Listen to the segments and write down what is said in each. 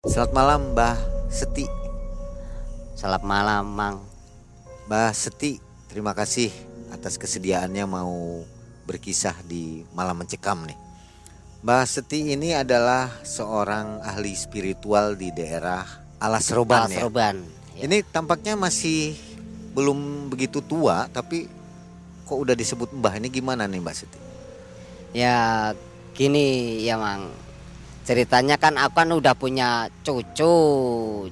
Selamat malam Mbah Seti. Selamat malam, Mang. Mbah Seti, terima kasih atas kesediaannya mau berkisah di malam mencekam nih. Mbah Seti ini adalah seorang ahli spiritual di daerah Alas Roban Alas ya. Roban. Ya. Ini tampaknya masih belum begitu tua tapi kok udah disebut Mbah ini gimana nih Mbak Seti? Ya gini ya, Mang. Ceritanya kan aku kan udah punya cucu.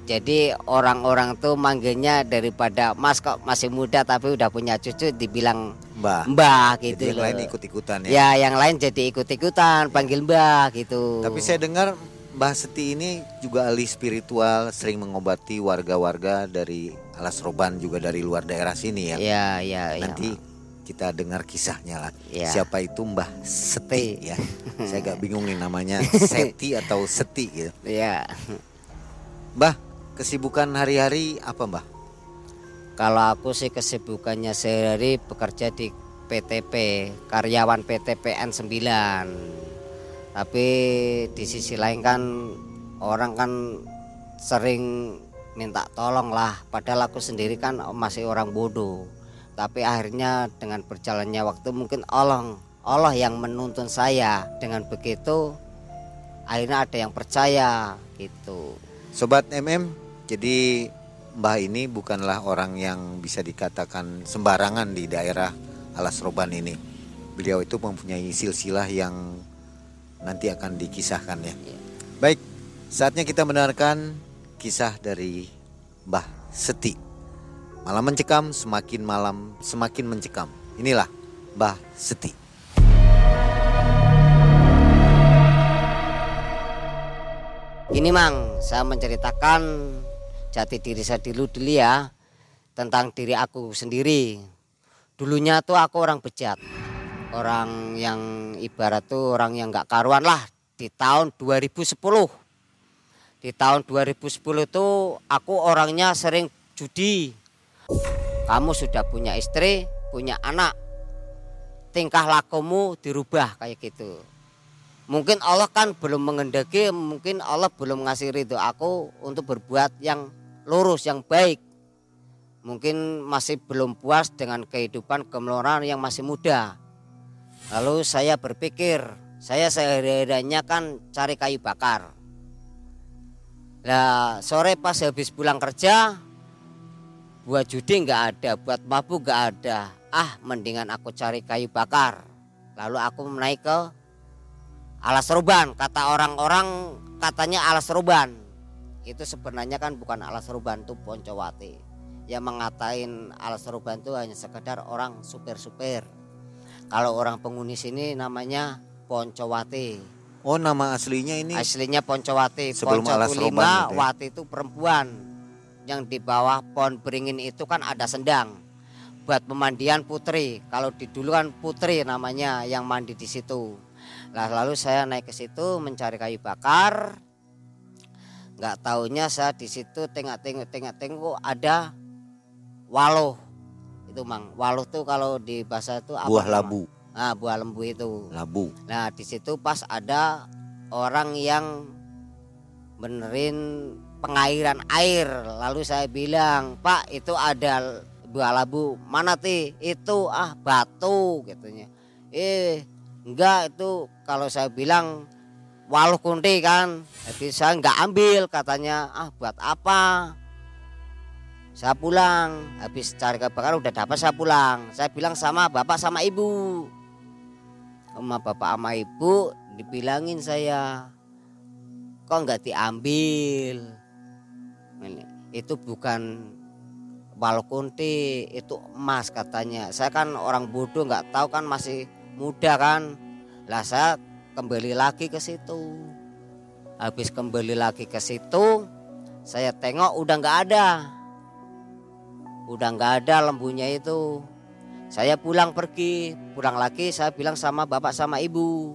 Jadi orang-orang tuh manggilnya daripada Mas kok masih muda tapi udah punya cucu dibilang Mbah. Mbah Jadi gitu yang loh. lain ikut-ikutan ya. Ya, yang lain jadi ikut-ikutan panggil Mbah gitu. Tapi saya dengar Mbah Seti ini juga ahli spiritual, sering mengobati warga-warga dari Alas Roban juga dari luar daerah sini ya. Ya, ya, ya. Nanti Mang. Kita dengar kisahnya lah. Ya. Siapa itu Mbah Seti ya? saya agak bingung nih namanya Seti atau Seti gitu. Ya. Mbah, kesibukan hari-hari apa Mbah? Kalau aku sih kesibukannya sehari bekerja di PTP, karyawan PTPN 9. Tapi di sisi lain kan orang kan sering minta tolong lah, padahal aku sendiri kan masih orang bodoh. Tapi akhirnya dengan berjalannya waktu mungkin Allah Allah yang menuntun saya. Dengan begitu akhirnya ada yang percaya gitu. Sobat MM, jadi Mbah ini bukanlah orang yang bisa dikatakan sembarangan di daerah Alas Roban ini. Beliau itu mempunyai silsilah yang nanti akan dikisahkan ya. Baik, saatnya kita mendengarkan kisah dari Mbah Seti. Malam mencekam, semakin malam semakin mencekam. Inilah Mbah Seti. Ini Mang, saya menceritakan jati diri saya dulu dulu ya tentang diri aku sendiri. Dulunya tuh aku orang bejat, orang yang ibarat tuh orang yang nggak karuan lah di tahun 2010. Di tahun 2010 tuh aku orangnya sering judi. Kamu sudah punya istri, punya anak, tingkah lakumu dirubah kayak gitu. Mungkin Allah kan belum mengendaki mungkin Allah belum ngasih ridho aku untuk berbuat yang lurus yang baik. Mungkin masih belum puas dengan kehidupan kemeloran yang masih muda. Lalu saya berpikir saya sehari-harinya kan cari kayu bakar. Nah sore pas habis pulang kerja buat judi nggak ada buat mabuk nggak ada. Ah mendingan aku cari kayu bakar. Lalu aku naik ke alas roban kata orang-orang katanya alas roban itu sebenarnya kan bukan alas roban itu Poncowati. Yang mengatain alas roban itu hanya sekedar orang supir-supir. Kalau orang penghuni sini namanya Poncowati. Oh, nama aslinya ini aslinya Poncowati. Sebelum Ponco alas itu ya? Wati itu perempuan yang di bawah pohon beringin itu kan ada sendang buat pemandian putri kalau di dulu kan putri namanya yang mandi di situ Nah, lalu saya naik ke situ mencari kayu bakar. Nggak taunya saya di situ tengok-tengok tengok-tengok ada waluh. Itu Mang. Waluh tuh kalau di bahasa itu apa? buah labu. Nah, buah lembu itu. Labu. Nah, di situ pas ada orang yang benerin pengairan air. Lalu saya bilang, "Pak, itu ada buah labu. Mana ti? Itu ah batu," katanya. Eh, enggak itu kalau saya bilang waluh kunti kan. Jadi saya enggak ambil katanya. Ah, buat apa? Saya pulang, habis cari kebakaran udah dapat saya pulang. Saya bilang sama bapak sama ibu sama bapak sama ibu dibilangin saya kok nggak diambil Ini, itu bukan walau kunti itu emas katanya. Saya kan orang bodoh nggak tahu kan masih muda kan. Lah saya kembali lagi ke situ. Habis kembali lagi ke situ saya tengok udah nggak ada. Udah nggak ada lembunya itu. Saya pulang pergi, pulang lagi saya bilang sama bapak sama ibu.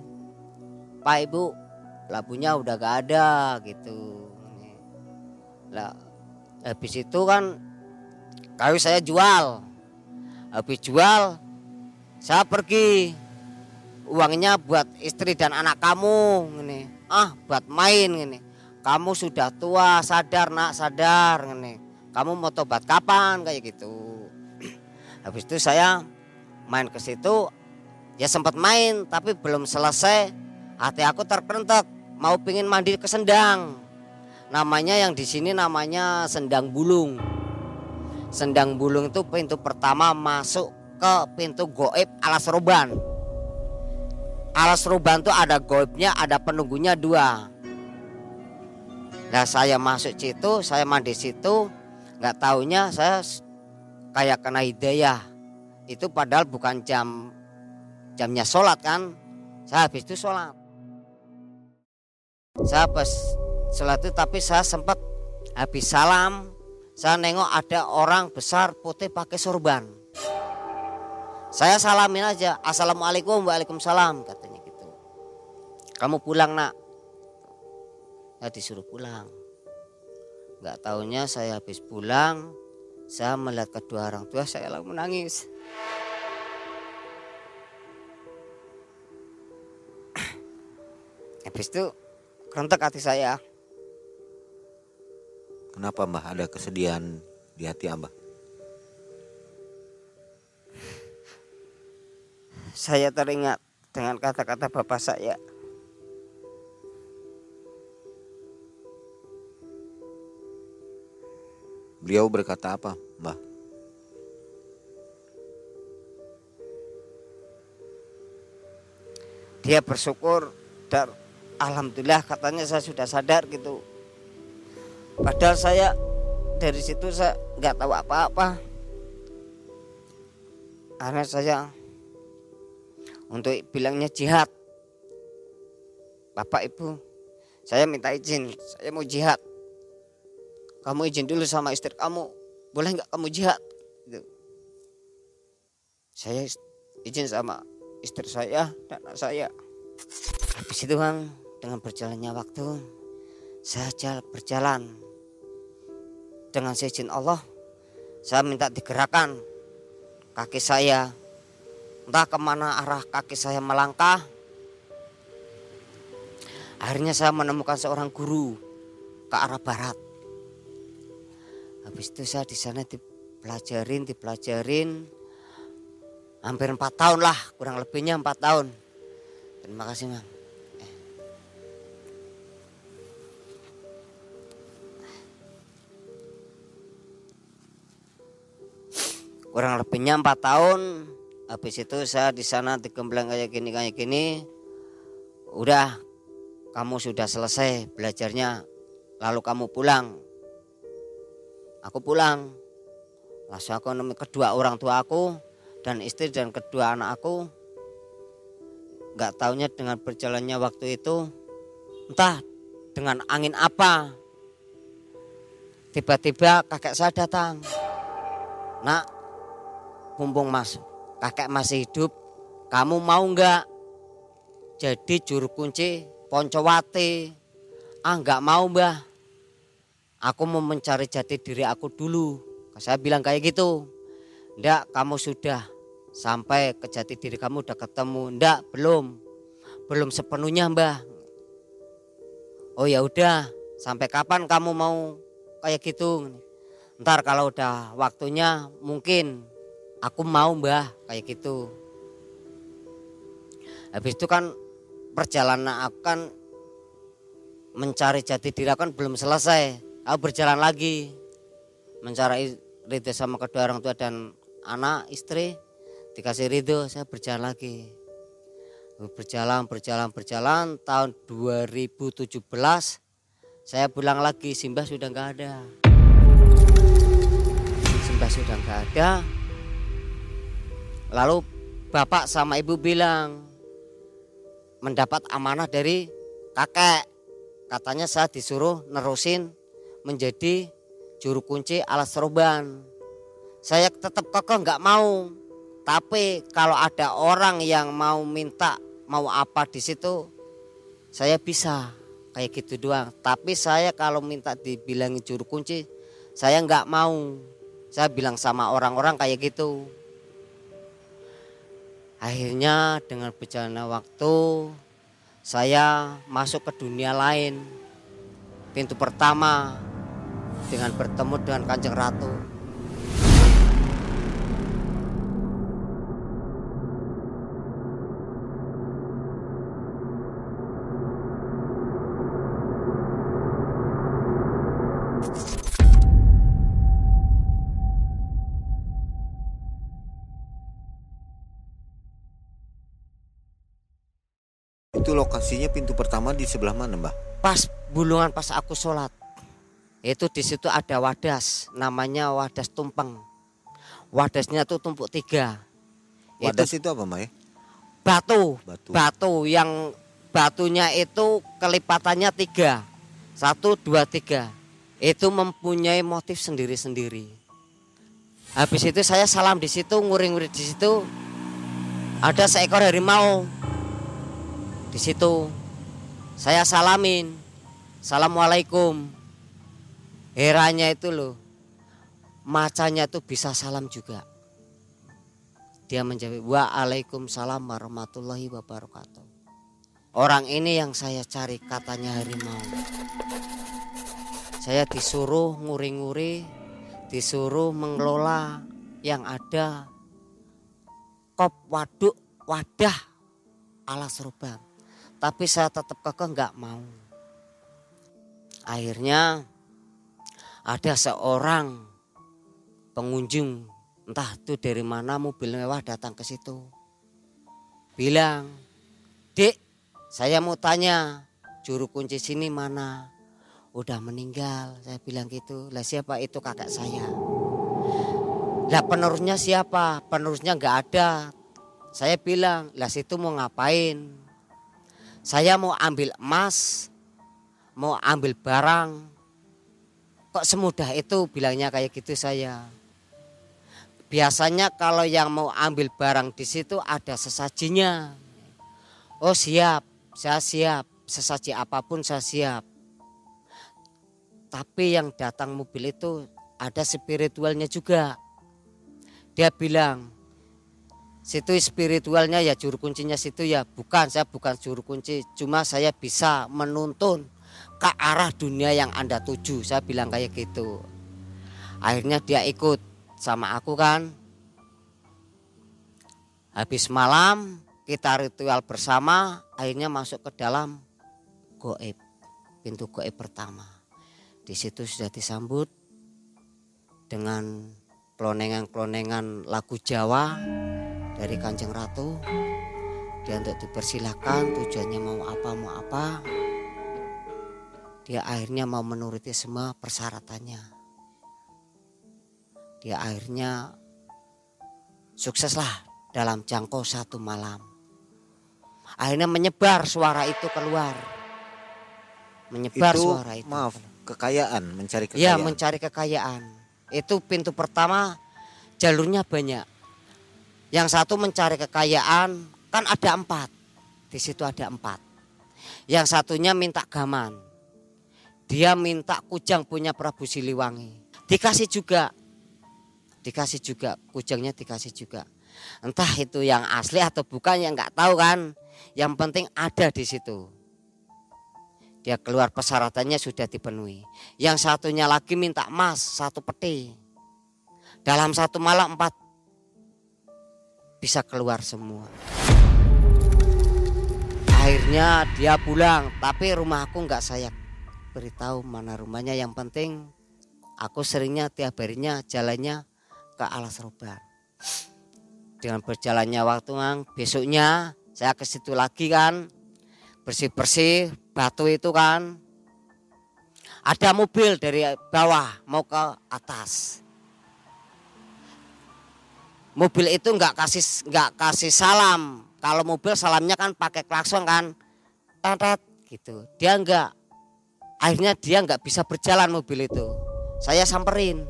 Pak ibu, labunya udah gak ada gitu. Lah habis itu kan kayu saya jual. Habis jual saya pergi uangnya buat istri dan anak kamu ini. Ah, buat main ini. kamu sudah tua sadar nak sadar ngene kamu mau tobat kapan kayak gitu habis itu saya main ke situ ya sempat main tapi belum selesai hati aku terkentek mau pingin mandi ke sendang namanya yang di sini namanya sendang bulung sendang bulung itu pintu pertama masuk ke pintu goib alas roban alas ruban tuh ada goibnya, ada penunggunya dua. Nah saya masuk situ, saya mandi situ, nggak taunya saya kayak kena hidayah. Itu padahal bukan jam jamnya sholat kan. Saya habis itu sholat. Saya pas sholat itu tapi saya sempat habis salam, saya nengok ada orang besar putih pakai sorban. Saya salamin aja, assalamualaikum, waalaikumsalam katanya gitu. Kamu pulang nak, saya disuruh pulang. Gak taunya saya habis pulang, saya melihat kedua orang tua saya lalu menangis. Habis itu kerentek hati saya. Kenapa Mbah ada kesedihan di hati Abah? saya teringat dengan kata-kata bapak saya. Beliau berkata apa, Mbah? Dia bersyukur dan alhamdulillah katanya saya sudah sadar gitu. Padahal saya dari situ saya nggak tahu apa-apa. Karena saya untuk bilangnya jihad. Bapak Ibu, saya minta izin, saya mau jihad. Kamu izin dulu sama istri kamu, boleh nggak kamu jihad? Gitu. Saya izin sama istri saya dan anak saya. Habis itu kan dengan berjalannya waktu, saya berjalan dengan seizin Allah. Saya minta digerakkan kaki saya entah ke mana arah kaki saya melangkah. Akhirnya saya menemukan seorang guru ke arah barat. Habis itu saya di sana dipelajarin, dipelajarin hampir empat tahun lah, kurang lebihnya empat tahun. Terima kasih, Mang. Kurang lebihnya empat tahun. Habis itu saya di sana digembleng kayak gini kayak gini. Udah kamu sudah selesai belajarnya lalu kamu pulang. Aku pulang. Langsung aku nemu kedua orang tua aku dan istri dan kedua anak aku. Nggak taunya dengan berjalannya waktu itu entah dengan angin apa. Tiba-tiba kakek saya datang. Nak mumpung mas kakek masih hidup kamu mau nggak jadi juru kunci Poncowati? Ah nggak mau mbah. Aku mau mencari jati diri aku dulu. Saya bilang kayak gitu. Ndak kamu sudah sampai ke jati diri kamu udah ketemu. Ndak belum. Belum sepenuhnya mbah. Oh ya udah. Sampai kapan kamu mau kayak gitu? Ntar kalau udah waktunya mungkin aku mau mbah kayak gitu. Habis itu kan perjalanan aku kan mencari jati diri kan belum selesai. Aku berjalan lagi mencari ridho sama kedua orang tua dan anak istri. Dikasih ridho saya berjalan lagi. Berjalan berjalan berjalan. Tahun 2017 saya pulang lagi. Simbah sudah nggak ada. Simbah sudah nggak ada Lalu bapak sama ibu bilang mendapat amanah dari kakek. Katanya saya disuruh nerusin menjadi juru kunci alas roban. Saya tetap kokoh nggak mau. Tapi kalau ada orang yang mau minta mau apa di situ, saya bisa kayak gitu doang. Tapi saya kalau minta dibilangi juru kunci, saya nggak mau. Saya bilang sama orang-orang kayak gitu. Akhirnya dengan berjalannya waktu saya masuk ke dunia lain. pintu pertama dengan bertemu dengan Kanjeng Ratu. Itu lokasinya pintu pertama di sebelah mana, Mbah? Pas bulungan pas aku sholat, itu di situ ada wadas, namanya wadas tumpeng. Wadasnya tuh tumpuk tiga. Wadas Itu itu apa, Mbah ya? batu, Batu. batu yang batunya itu kelipatannya tiga, satu dua tiga. Itu mempunyai motif sendiri-sendiri. Habis itu saya salam di situ, nguring-nguring di situ. Ada seekor harimau di situ. Saya salamin, assalamualaikum. Heranya itu loh, macanya tuh bisa salam juga. Dia menjawab, waalaikumsalam warahmatullahi wabarakatuh. Orang ini yang saya cari katanya harimau. Saya disuruh nguri-nguri, disuruh mengelola yang ada kop waduk wadah ala serubang. Tapi saya tetap kekeh nggak mau. Akhirnya ada seorang pengunjung entah itu dari mana mobil mewah datang ke situ. Bilang, "Dik, saya mau tanya, juru kunci sini mana?" Udah meninggal, saya bilang gitu. Lah siapa itu kakak saya? Lah penerusnya siapa? Penerusnya nggak ada. Saya bilang, lah situ mau ngapain? Saya mau ambil emas, mau ambil barang. Kok semudah itu bilangnya kayak gitu saya. Biasanya kalau yang mau ambil barang di situ ada sesajinya. Oh siap, saya siap. Sesaji apa pun saya siap. Tapi yang datang mobil itu ada spiritualnya juga. Dia bilang, situ spiritualnya ya juru kuncinya situ ya. Bukan saya bukan juru kunci. Cuma saya bisa menuntun ke arah dunia yang anda tuju. Saya bilang kayak gitu. Akhirnya dia ikut sama aku kan. Habis malam kita ritual bersama. Akhirnya masuk ke dalam goib pintu goib pertama. Di situ sudah disambut dengan klonengan-klonengan lagu Jawa dari Kanjeng Ratu. Dia untuk dipersilahkan tujuannya mau apa mau apa. Dia akhirnya mau menuruti semua persyaratannya. Dia akhirnya sukseslah dalam jangkau satu malam. Akhirnya menyebar suara itu keluar. Menyebar itu suara itu. maaf, kekayaan, mencari Ya kekayaan. mencari kekayaan. Itu pintu pertama jalurnya banyak. Yang satu mencari kekayaan kan ada empat. Di situ ada empat. Yang satunya minta gaman. Dia minta kujang punya Prabu Siliwangi. Dikasih juga. Dikasih juga. Kujangnya dikasih juga. Entah itu yang asli atau bukan yang nggak tahu kan. Yang penting ada di situ. Dia keluar persyaratannya sudah dipenuhi. Yang satunya lagi minta emas satu peti. Dalam satu malam empat bisa keluar semua. Akhirnya dia pulang, tapi rumahku nggak saya beritahu mana rumahnya. Yang penting aku seringnya tiap harinya jalannya ke alas roban. Dengan berjalannya waktu, Mang, besoknya saya ke situ lagi kan, bersih-bersih batu itu kan. Ada mobil dari bawah mau ke atas. Mobil itu nggak kasih nggak kasih salam. Kalau mobil salamnya kan pakai klakson kan, tatat gitu. Dia nggak. Akhirnya dia nggak bisa berjalan mobil itu. Saya samperin.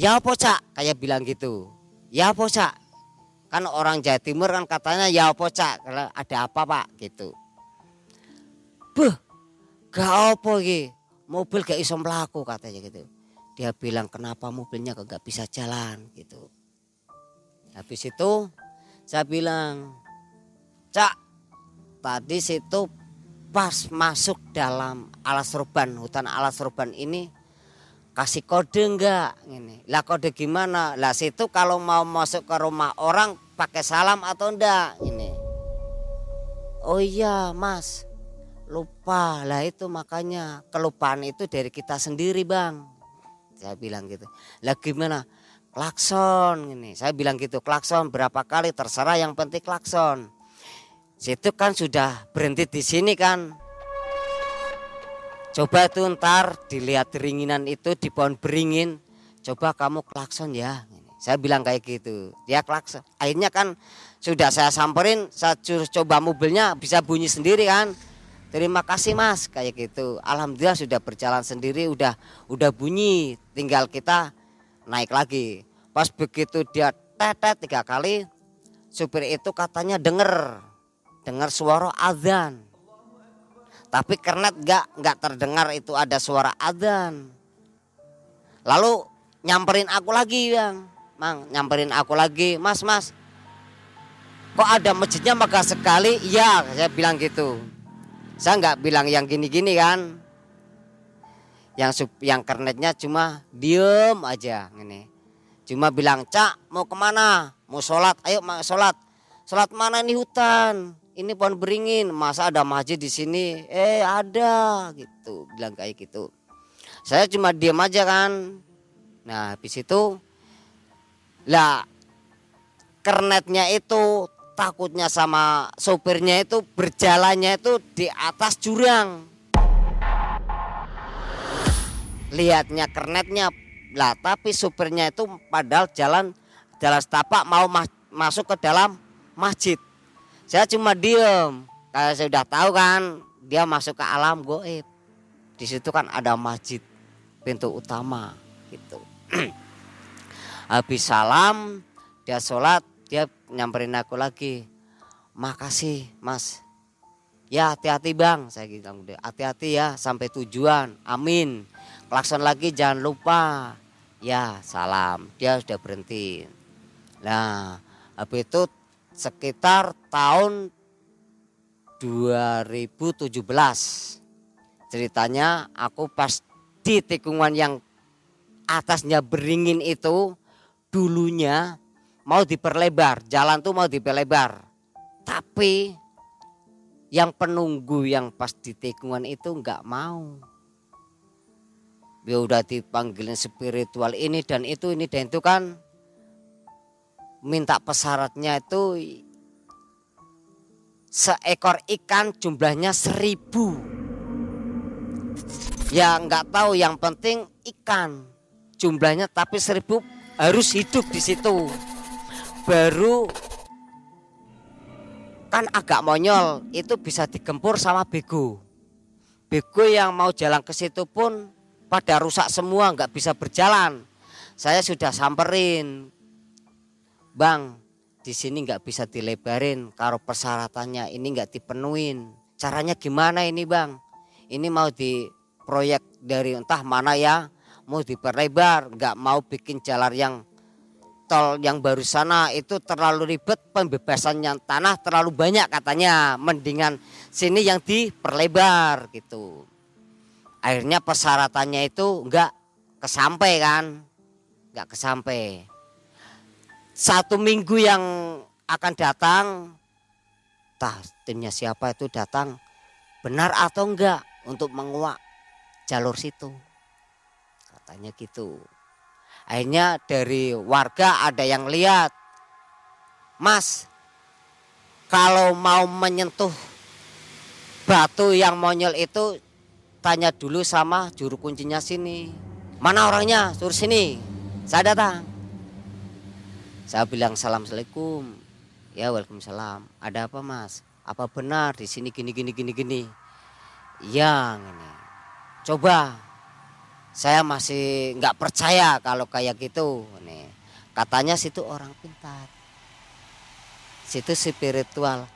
Ya apa cak? Kayak bilang gitu. Ya apa cak? Kan orang Jawa Timur kan katanya ya apa cak? Ada apa pak? Gitu. Beh, gak apa iki. Mobil gak iso melaku katanya gitu. Dia bilang kenapa mobilnya kok gak bisa jalan? Gitu. Habis itu saya bilang, Cak, tadi situ pas masuk dalam alas roban hutan alas roban ini kasih kode enggak ini. Lah kode gimana? Lah situ kalau mau masuk ke rumah orang pakai salam atau enggak ini. Oh iya mas. Lupa. Lah itu makanya kelupaan itu dari kita sendiri bang saya bilang gitu. Lah gimana? Klakson ini. Saya bilang gitu klakson berapa kali? Terserah yang penting klakson. Situ kan sudah berhenti di sini kan. Coba tuh ntar dilihat ringinan itu di pohon beringin. Coba kamu klakson ya. Saya bilang kayak gitu. Dia klakson. Akhirnya kan sudah saya samperin saya coba mobilnya bisa bunyi sendiri kan terima kasih mas kayak gitu alhamdulillah sudah berjalan sendiri udah udah bunyi tinggal kita naik lagi. Pas begitu dia tetet tiga kali, supir itu katanya denger, dengar suara azan. Tapi kernet gak nggak terdengar itu ada suara azan. Lalu nyamperin aku lagi bang, mang nyamperin aku lagi, mas mas. Kok ada masjidnya megah sekali? Iya, saya bilang gitu. Saya nggak bilang yang gini-gini kan, yang sub, yang kernetnya cuma diem aja ini cuma bilang cak mau ke mana? Mau sholat? Ayo mau sholat. Sholat mana ini hutan? Ini pohon beringin. Masa ada masjid di sini? Eh ada gitu. Bilang kayak gitu. Saya cuma diem aja kan. Nah habis itu lah kernetnya itu takutnya sama sopirnya itu berjalannya itu di atas jurang. Lihatnya kernetnya. Lah tapi supirnya itu padahal jalan jalan setapak mau ma masuk ke dalam masjid. Saya cuma diem. Kayak saya sudah tahu kan dia masuk ke alam goib. Di situ kan ada masjid pintu utama gitu. Habis salam dia sholat dia nyamperin aku lagi. Makasih mas. Ya hati-hati bang saya bilang hati-hati ya sampai tujuan. Amin. Klakson lagi jangan lupa. Ya salam. Dia sudah berhenti. Nah habis itu sekitar tahun 2017 ceritanya aku pas di tikungan yang atasnya beringin itu dulunya mau diperlebar jalan tuh mau diperlebar. Tapi yang penunggu yang pas di tikungan itu nggak mau. Dia udah dipanggilin spiritual ini dan itu ini dan itu kan minta pesyaratnya itu seekor ikan jumlahnya seribu. Ya nggak tahu yang penting ikan jumlahnya tapi seribu harus hidup di situ baru kan agak monyol itu bisa digempur sama bego bego yang mau jalan ke situ pun pada rusak semua nggak bisa berjalan. Saya sudah samperin, bang di sini nggak bisa dilebarin kalau persyaratannya ini nggak dipenuhin. Caranya gimana ini bang? Ini mau di proyek dari entah mana ya mau diperlebar, nggak mau bikin jalan yang tol yang baru sana itu terlalu ribet pembebasannya tanah terlalu banyak katanya. Mendingan sini yang diperlebar gitu. Akhirnya persyaratannya itu enggak kesampe kan? Enggak kesampe. Satu minggu yang akan datang tah timnya siapa itu datang? Benar atau enggak untuk menguak jalur situ? Katanya gitu akhirnya dari warga ada yang lihat mas kalau mau menyentuh batu yang monyol itu tanya dulu sama juru kuncinya sini. Mana orangnya? Suruh sini. Saya datang. Saya bilang assalamualaikum. Ya waalaikumsalam. Ada apa mas? Apa benar di sini gini gini gini gini? Yang ini. Coba. Saya masih nggak percaya kalau kayak gitu. Nih. Katanya situ orang pintar. Situ spiritual.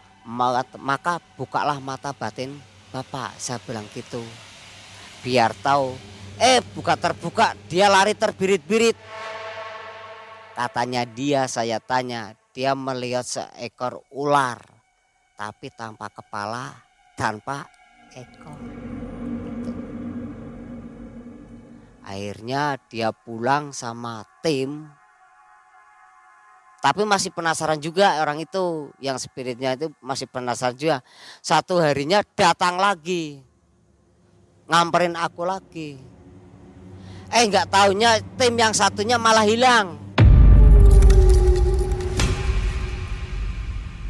Maka bukalah mata batin Bapak. Saya bilang gitu biar tahu. Eh buka terbuka dia lari terbirit-birit. Katanya dia saya tanya dia melihat seekor ular. Tapi tanpa kepala tanpa ekor. Gitu. Akhirnya dia pulang sama tim. Tapi masih penasaran juga orang itu yang spiritnya itu masih penasaran juga. Satu harinya datang lagi ngamperin aku lagi. Eh nggak taunya tim yang satunya malah hilang.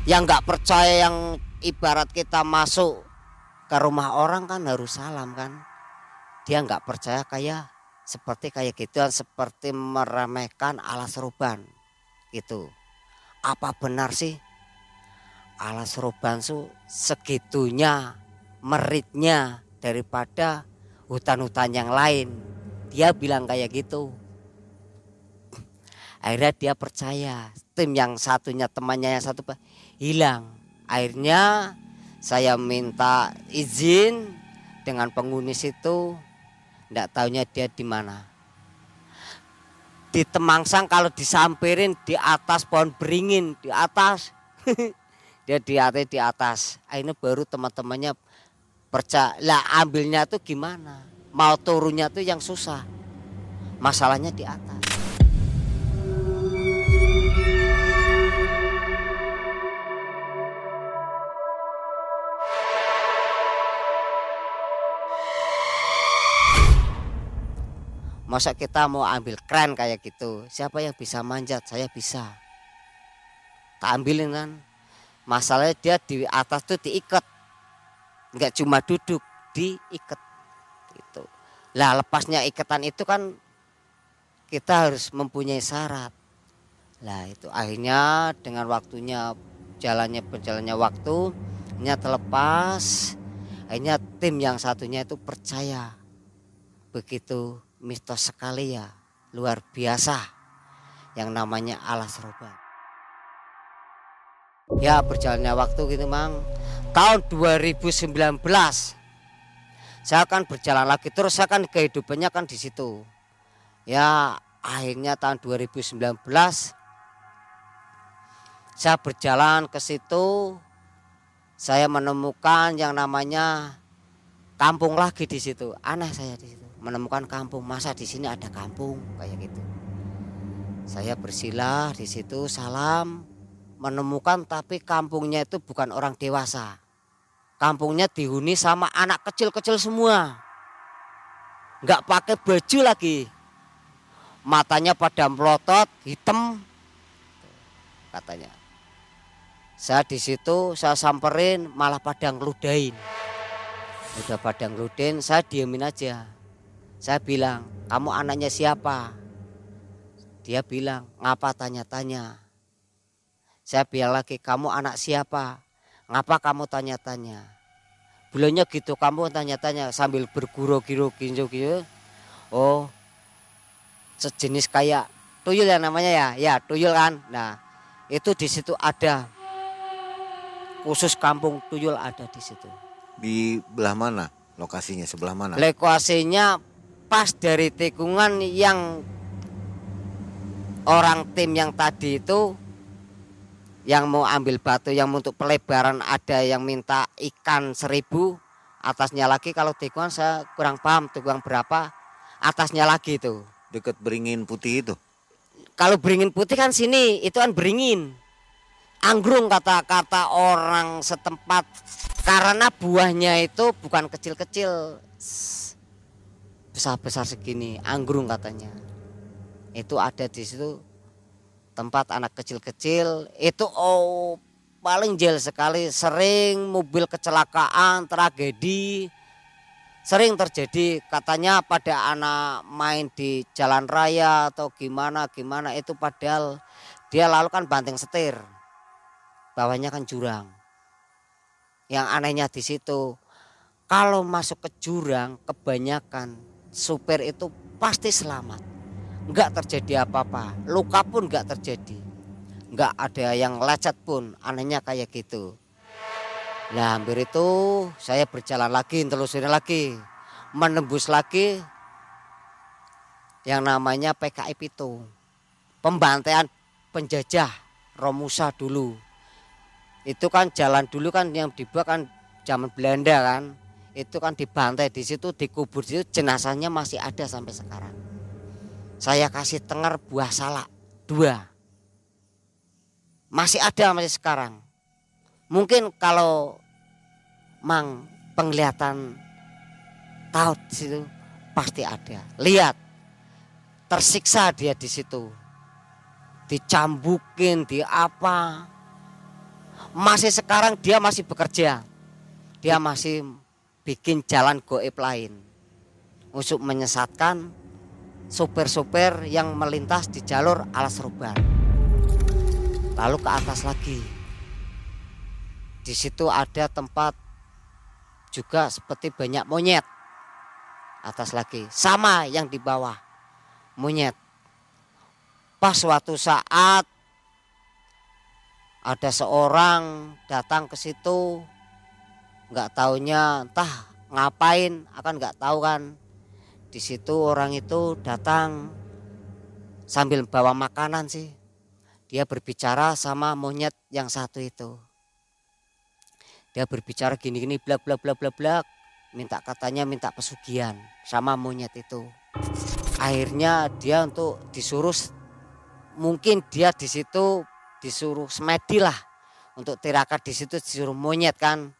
Yang nggak percaya yang ibarat kita masuk ke rumah orang kan harus salam kan. Dia nggak percaya kayak seperti kayak gitu seperti meremehkan alas ruban itu apa benar sih? Alas robansu segitunya meritnya daripada hutan-hutan yang lain. Dia bilang kayak gitu. Akhirnya dia percaya tim yang satunya temannya yang satu hilang. Akhirnya saya minta izin dengan penghuni situ tidak tahunya dia di mana. Di Temangsang kalau disamperin di atas pohon beringin di atas. Dia di atas di atas. Ini baru teman-temannya percaya lah ambilnya tuh gimana? Mau turunnya tuh yang susah. Masalahnya di atas Masa kita mau ambil keren kayak gitu? Siapa yang bisa manjat? Saya bisa. Tak ambilin kan. Masalahnya dia di atas tuh diikat. Enggak cuma duduk, diikat. Gitu. Lah lepasnya ikatan itu kan kita harus mempunyai syarat. Lah itu akhirnya dengan waktunya jalannya berjalannya waktu, nya terlepas. Akhirnya tim yang satunya itu percaya. Begitu mistos sekali ya, luar biasa yang namanya alas roban. Ya berjalannya waktu gitu mang. Tahun 2019 saya akan berjalan lagi terus saya kan kehidupannya kan di situ. Ya akhirnya tahun 2019 saya berjalan ke situ saya menemukan yang namanya kampung lagi di situ. Aneh saya di situ menemukan kampung. Masa di sini ada kampung? Kayak gitu. Saya bersilah di situ salam menemukan tapi kampungnya itu bukan orang dewasa. Kampungnya dihuni sama anak kecil-kecil semua. Nggak pakai baju lagi. Matanya pada melotot hitam katanya. Saya di situ saya samperin malah pada ngeludain udah pada ngeludain saya diemin aja saya bilang, kamu anaknya siapa? Dia bilang, ngapa tanya-tanya? Saya bilang lagi, kamu anak siapa? Ngapa kamu tanya-tanya? Bilangnya gitu, kamu tanya-tanya sambil berguru-guru gitu. Oh, sejenis kayak tuyul ya namanya ya, ya tuyul kan. Nah, itu di situ ada khusus kampung tuyul ada di situ. Di belah mana lokasinya? Sebelah mana? Lokasinya pas dari tikungan yang orang tim yang tadi itu yang mau ambil batu yang untuk pelebaran ada yang minta ikan seribu atasnya lagi. Kalau tikungan saya kurang paham tikungan berapa atasnya lagi itu dekat beringin putih itu? Kalau beringin putih kan sini itu kan beringin. Anggrung kata-kata orang setempat. Karena buahnya itu bukan kecil-kecil besar-besar segini, anggrung katanya. Itu ada di situ tempat anak kecil-kecil. Itu oh paling jel sekali. Sering mobil kecelakaan tragedi. Sering terjadi. Katanya pada anak main di jalan raya atau gimana gimana. Itu padahal dia lalu kan banting setir. Bawahnya kan jurang. Yang anehnya di situ kalau masuk ke jurang kebanyakan supir itu pasti selamat. Enggak terjadi apa-apa, luka pun enggak terjadi. Enggak ada yang lecet pun, anehnya kayak gitu. Nah hampir itu saya berjalan lagi, telusuri lagi, menembus lagi yang namanya PKI itu. Pembantaian penjajah Romusa dulu. Itu kan jalan dulu kan yang dibuat kan zaman Belanda kan itu kan dibantai di situ dikubur di situ jenazahnya masih ada sampai sekarang. Saya kasih tengar buah salak dua. Masih ada masih sekarang. Mungkin kalau mang penglihatan tahu di situ pasti ada. Lihat tersiksa dia di situ. Dicambukin di apa masih sekarang dia masih bekerja. Dia masih bikin jalan goib lain untuk menyesatkan sopir-sopir yang melintas di jalur alas roban. Lalu ke atas lagi. Di situ ada tempat juga seperti banyak monyet. Atas lagi, sama yang di bawah. Monyet. Pas suatu saat ada seorang datang ke situ nggak taunya entah ngapain akan nggak tahu kan. Di situ orang itu datang sambil bawa makanan sih. Dia berbicara sama monyet yang satu itu. Dia berbicara gini-gini blak blak blak blak blak. Minta katanya minta pesugihan sama monyet itu. Akhirnya dia untuk disuruh mungkin dia di situ disuruh semedi lah. Untuk tirakat di situ disuruh monyet kan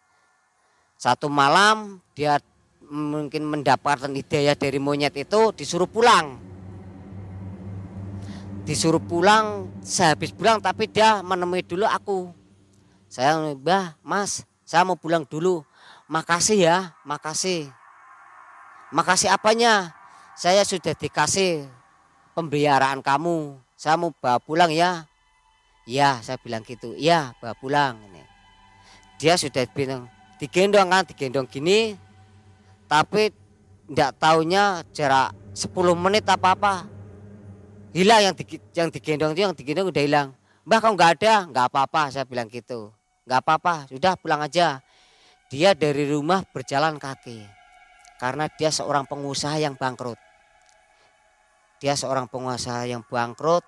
satu malam dia mungkin mendapatkan hidayah dari monyet itu disuruh pulang. Disuruh pulang, sehabis pulang tapi dia menemui dulu aku. Saya mbah, mas, saya mau pulang dulu. Makasih ya, makasih. Makasih apanya? Saya sudah dikasih pembiayaan kamu. Saya mau bawa pulang ya. Ya, saya bilang gitu. Ya, bawa pulang. Dia sudah bilang, digendong kan digendong gini tapi tidak taunya jarak 10 menit apa apa. Hilang yang di, yang digendong itu yang digendong udah hilang. Mbah kau nggak ada? Nggak apa-apa saya bilang gitu. Nggak apa-apa sudah pulang aja. Dia dari rumah berjalan kaki karena dia seorang pengusaha yang bangkrut. Dia seorang pengusaha yang bangkrut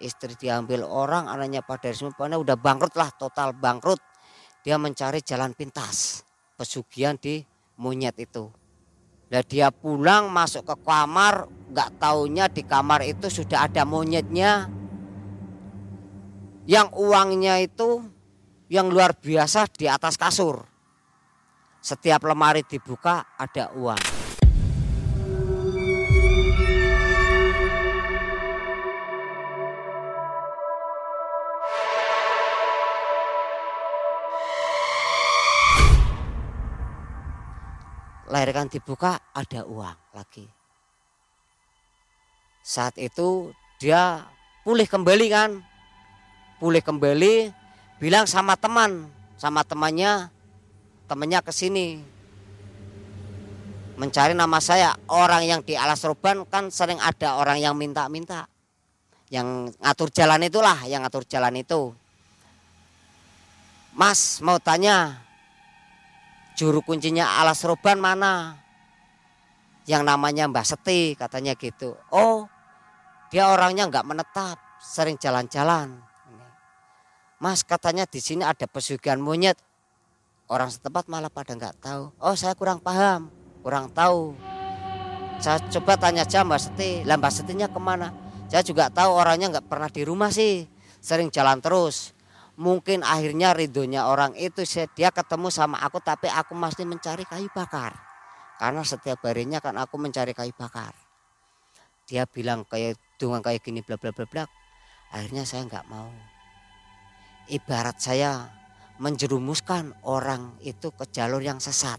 istri diambil orang anaknya pada semua udah bangkrut lah total bangkrut dia mencari jalan pintas pesugihan di monyet itu. Nah dia pulang masuk ke kamar, nggak taunya di kamar itu sudah ada monyetnya. Yang uangnya itu yang luar biasa di atas kasur. Setiap lemari dibuka ada uang. Lahirkan dibuka ada uang lagi. Saat itu dia pulih kembali kan. Pulih kembali bilang sama teman, sama temannya, temannya ke sini. Mencari nama saya, orang yang di alas roban kan sering ada orang yang minta-minta. Yang ngatur jalan itulah, yang ngatur jalan itu. Mas mau tanya, juru kuncinya alas roban mana? Yang namanya Mbak Seti katanya gitu. Oh, dia orangnya nggak menetap, sering jalan-jalan. Mas katanya di sini ada pesugihan monyet. Orang setempat malah pada nggak tahu. Oh saya kurang paham, kurang tahu. Saya coba tanya aja Mbak Seti, lah Setinya ke mana? Saya juga tahu orangnya nggak pernah di rumah sih, sering jalan terus mungkin akhirnya ridhonya orang itu dia ketemu sama aku tapi aku masih mencari kayu bakar. Karena setiap harinya kan aku mencari kayu bakar. Dia bilang kayak dengan kayak gini bla bla bla bla. Akhirnya saya nggak mau. Ibarat saya menjerumuskan orang itu ke jalur yang sesat.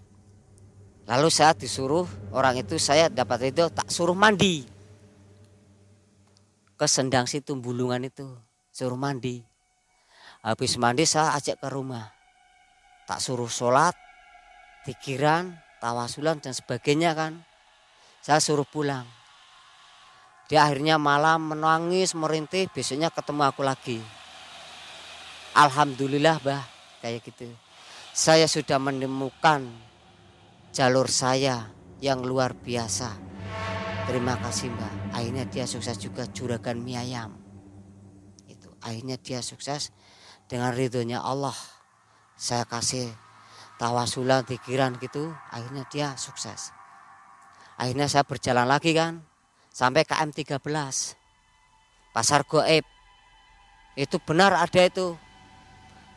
Lalu saya disuruh orang itu saya dapat itu tak suruh mandi. Ke sendang situ bulungan itu suruh mandi Habis mandi saya ajak ke rumah. Tak suruh sholat, pikiran, tawasulan dan sebagainya kan. Saya suruh pulang. Dia akhirnya malam menangis, merintih, besoknya ketemu aku lagi. Alhamdulillah bah, kayak gitu. Saya sudah menemukan jalur saya yang luar biasa. Terima kasih mbak. Akhirnya dia sukses juga juragan mie ayam. Itu akhirnya dia sukses dengan ridhonya Allah saya kasih tawasulan pikiran gitu akhirnya dia sukses. Akhirnya saya berjalan lagi kan sampai KM 13 pasar goib. Itu benar ada itu.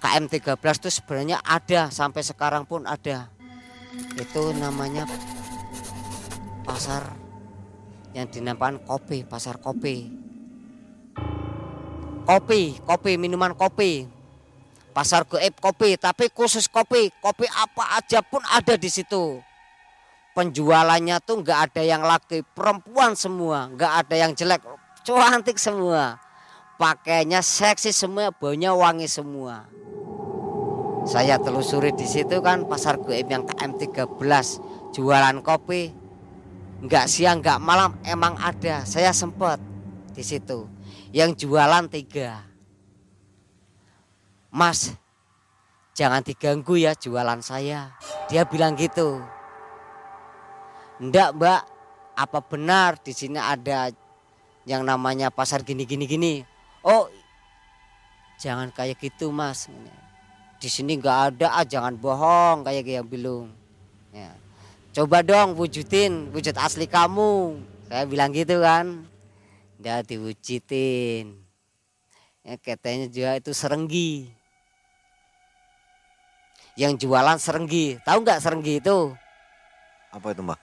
KM 13 itu sebenarnya ada sampai sekarang pun ada. Itu namanya pasar yang dinamakan kopi pasar kopi. Kopi kopi minuman kopi pasar goib kopi tapi khusus kopi. Kopi apa aja pun ada di situ. Penjualannya tuh nggak ada yang laki perempuan semua. Nggak ada yang jelek cantik semua. Pakainya seksi semua baunya wangi semua. Saya telusuri di situ kan pasar goib yang KM 13 jualan kopi nggak siang nggak malam emang ada. Saya sempet di situ. Yang jualan tiga Mas, jangan diganggu ya jualan saya. Dia bilang gitu. Ndak mbak, apa benar di sini ada yang namanya pasar gini gini gini? Oh, jangan kayak gitu mas. Di sini nggak ada, ah, jangan bohong kayak yang bilang. Ya. Coba dong wujudin wujud asli kamu. Saya bilang gitu kan. Dia diwujudin. Ya, katanya juga itu serenggi yang jualan serenggi. Tahu nggak serenggi itu? Apa itu mbak?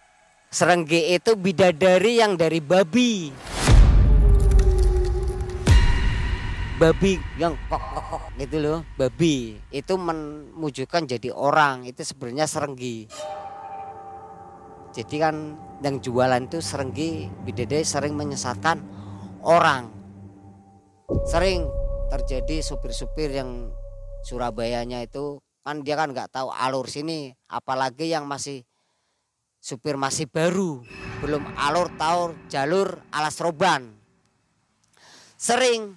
Serenggi itu bidadari yang dari babi. Babi yang kok kok kok gitu loh, babi itu menunjukkan jadi orang itu sebenarnya serenggi. Jadi kan yang jualan itu serenggi bidadari sering menyesatkan orang. Sering terjadi supir-supir yang Surabayanya itu kan dia kan nggak tahu alur sini apalagi yang masih supir masih baru. Belum alur tahu jalur alas roban. Sering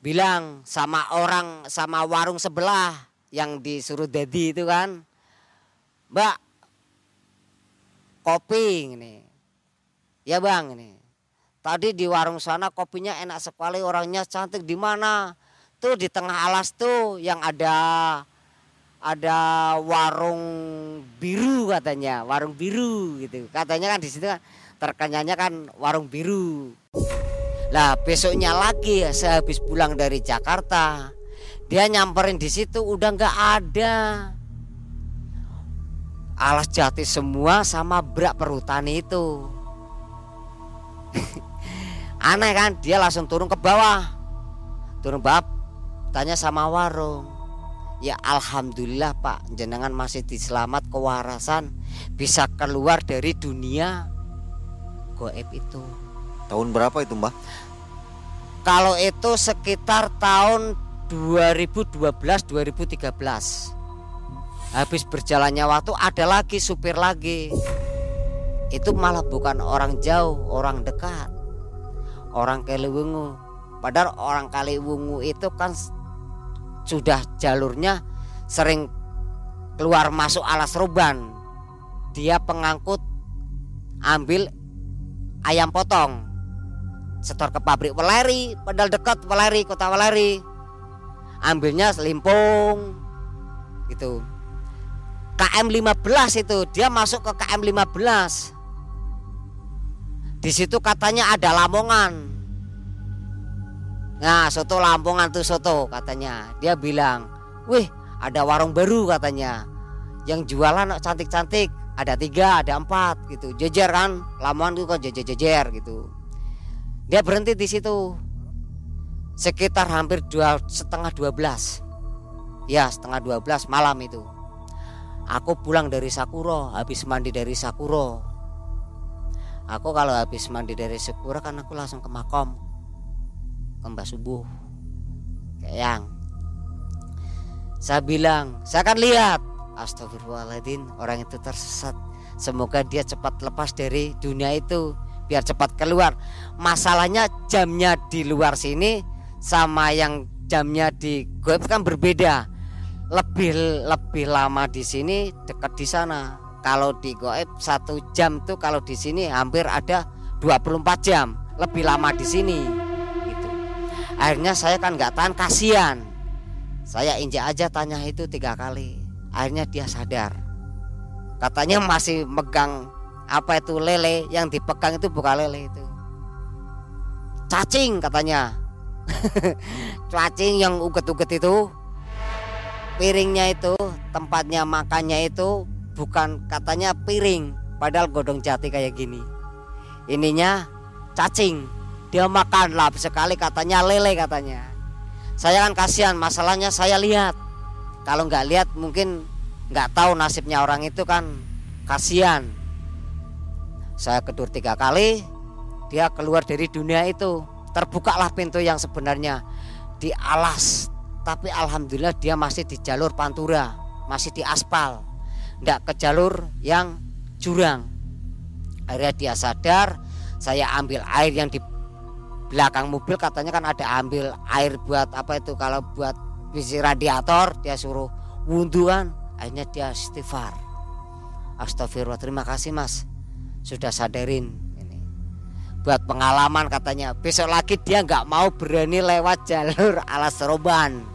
bilang sama orang sama warung sebelah yang disuruh dedi itu kan mbak kopi ini ya bang ini tadi di warung sana kopinya enak sekali orangnya cantik. Di mana? Tuh di tengah alas tuh yang ada ada warung biru katanya, warung biru gitu. Katanya kan di situ kan terkenyanya kan warung biru. Lah besoknya lagi sehabis pulang dari Jakarta, dia nyamperin di situ udah nggak ada. Alas jati semua sama brak perhutani itu. Aneh kan, dia langsung turun ke bawah. Turun bab, tanya sama warung Ya Alhamdulillah Pak. Jenengan masih diselamat kewarasan. Bisa keluar dari dunia goib itu. Tahun berapa itu mbak? Kalau itu sekitar tahun 2012-2013 Habis berjalannya waktu ada lagi supir lagi. Itu malah bukan orang jauh, orang dekat. Orang Kaliwungu. Padahal orang Kaliwungu itu kan sudah jalurnya sering keluar masuk alas roban dia pengangkut ambil ayam potong. Setor ke pabrik Weleri padahal dekat Weleri kota Weleri. Ambilnya selimpung gitu. KM 15 itu dia masuk ke KM 15 di situ katanya ada lamongan Nah soto Lampungan tuh soto katanya. Dia bilang Wih ada warung baru katanya. Yang jualan cantik-cantik. Ada tiga ada empat gitu. Jejer kan? Lamongan tuh kok jejer-jejer gitu. Dia berhenti di situ. Sekitar hampir dua, setengah dua belas. Ya setengah dua belas malam itu. Aku pulang dari Sakuro Habis mandi dari Sakuro Aku kalau habis mandi dari Sakura kan aku langsung ke makom kembah subuh. Yang. Saya bilang saya akan lihat. Astagfirullahaladzim orang itu tersesat. Semoga dia cepat lepas dari dunia itu biar cepat keluar. Masalahnya jamnya di luar sini sama yang jamnya di goib kan berbeda. Lebih lebih lama di sini dekat di sana. Kalau di goib satu jam tuh kalau di sini hampir ada 24 jam. Lebih lama di sini akhirnya saya kan nggak tahan kasihan. Saya injak aja tanya itu tiga kali. Akhirnya dia sadar. Katanya masih megang apa itu lele yang dipegang itu bukan lele itu. Cacing katanya. Cacing yang uget-uget itu piringnya itu tempatnya makannya itu bukan katanya piring padahal godong jati kayak gini. Ininya cacing dia makan lap sekali katanya lele katanya. Saya kan kasihan masalahnya saya lihat. Kalau nggak lihat mungkin nggak tahu nasibnya orang itu kan. Kasihan. Saya kedur tiga kali dia keluar dari dunia itu. Terbukalah pintu yang sebenarnya. Di alas tapi alhamdulillah dia masih di jalur pantura masih di aspal. Nggak ke jalur yang jurang. Akhirnya dia sadar saya ambil air yang di belakang mobil katanya kan ada ambil air buat apa itu kalau buat visi radiator dia suruh wudhuan akhirnya dia istighfar. Astagfirullah terima kasih mas. Sudah sadarin ini. Buat pengalaman katanya besok lagi dia nggak mau berani lewat jalur alas roban.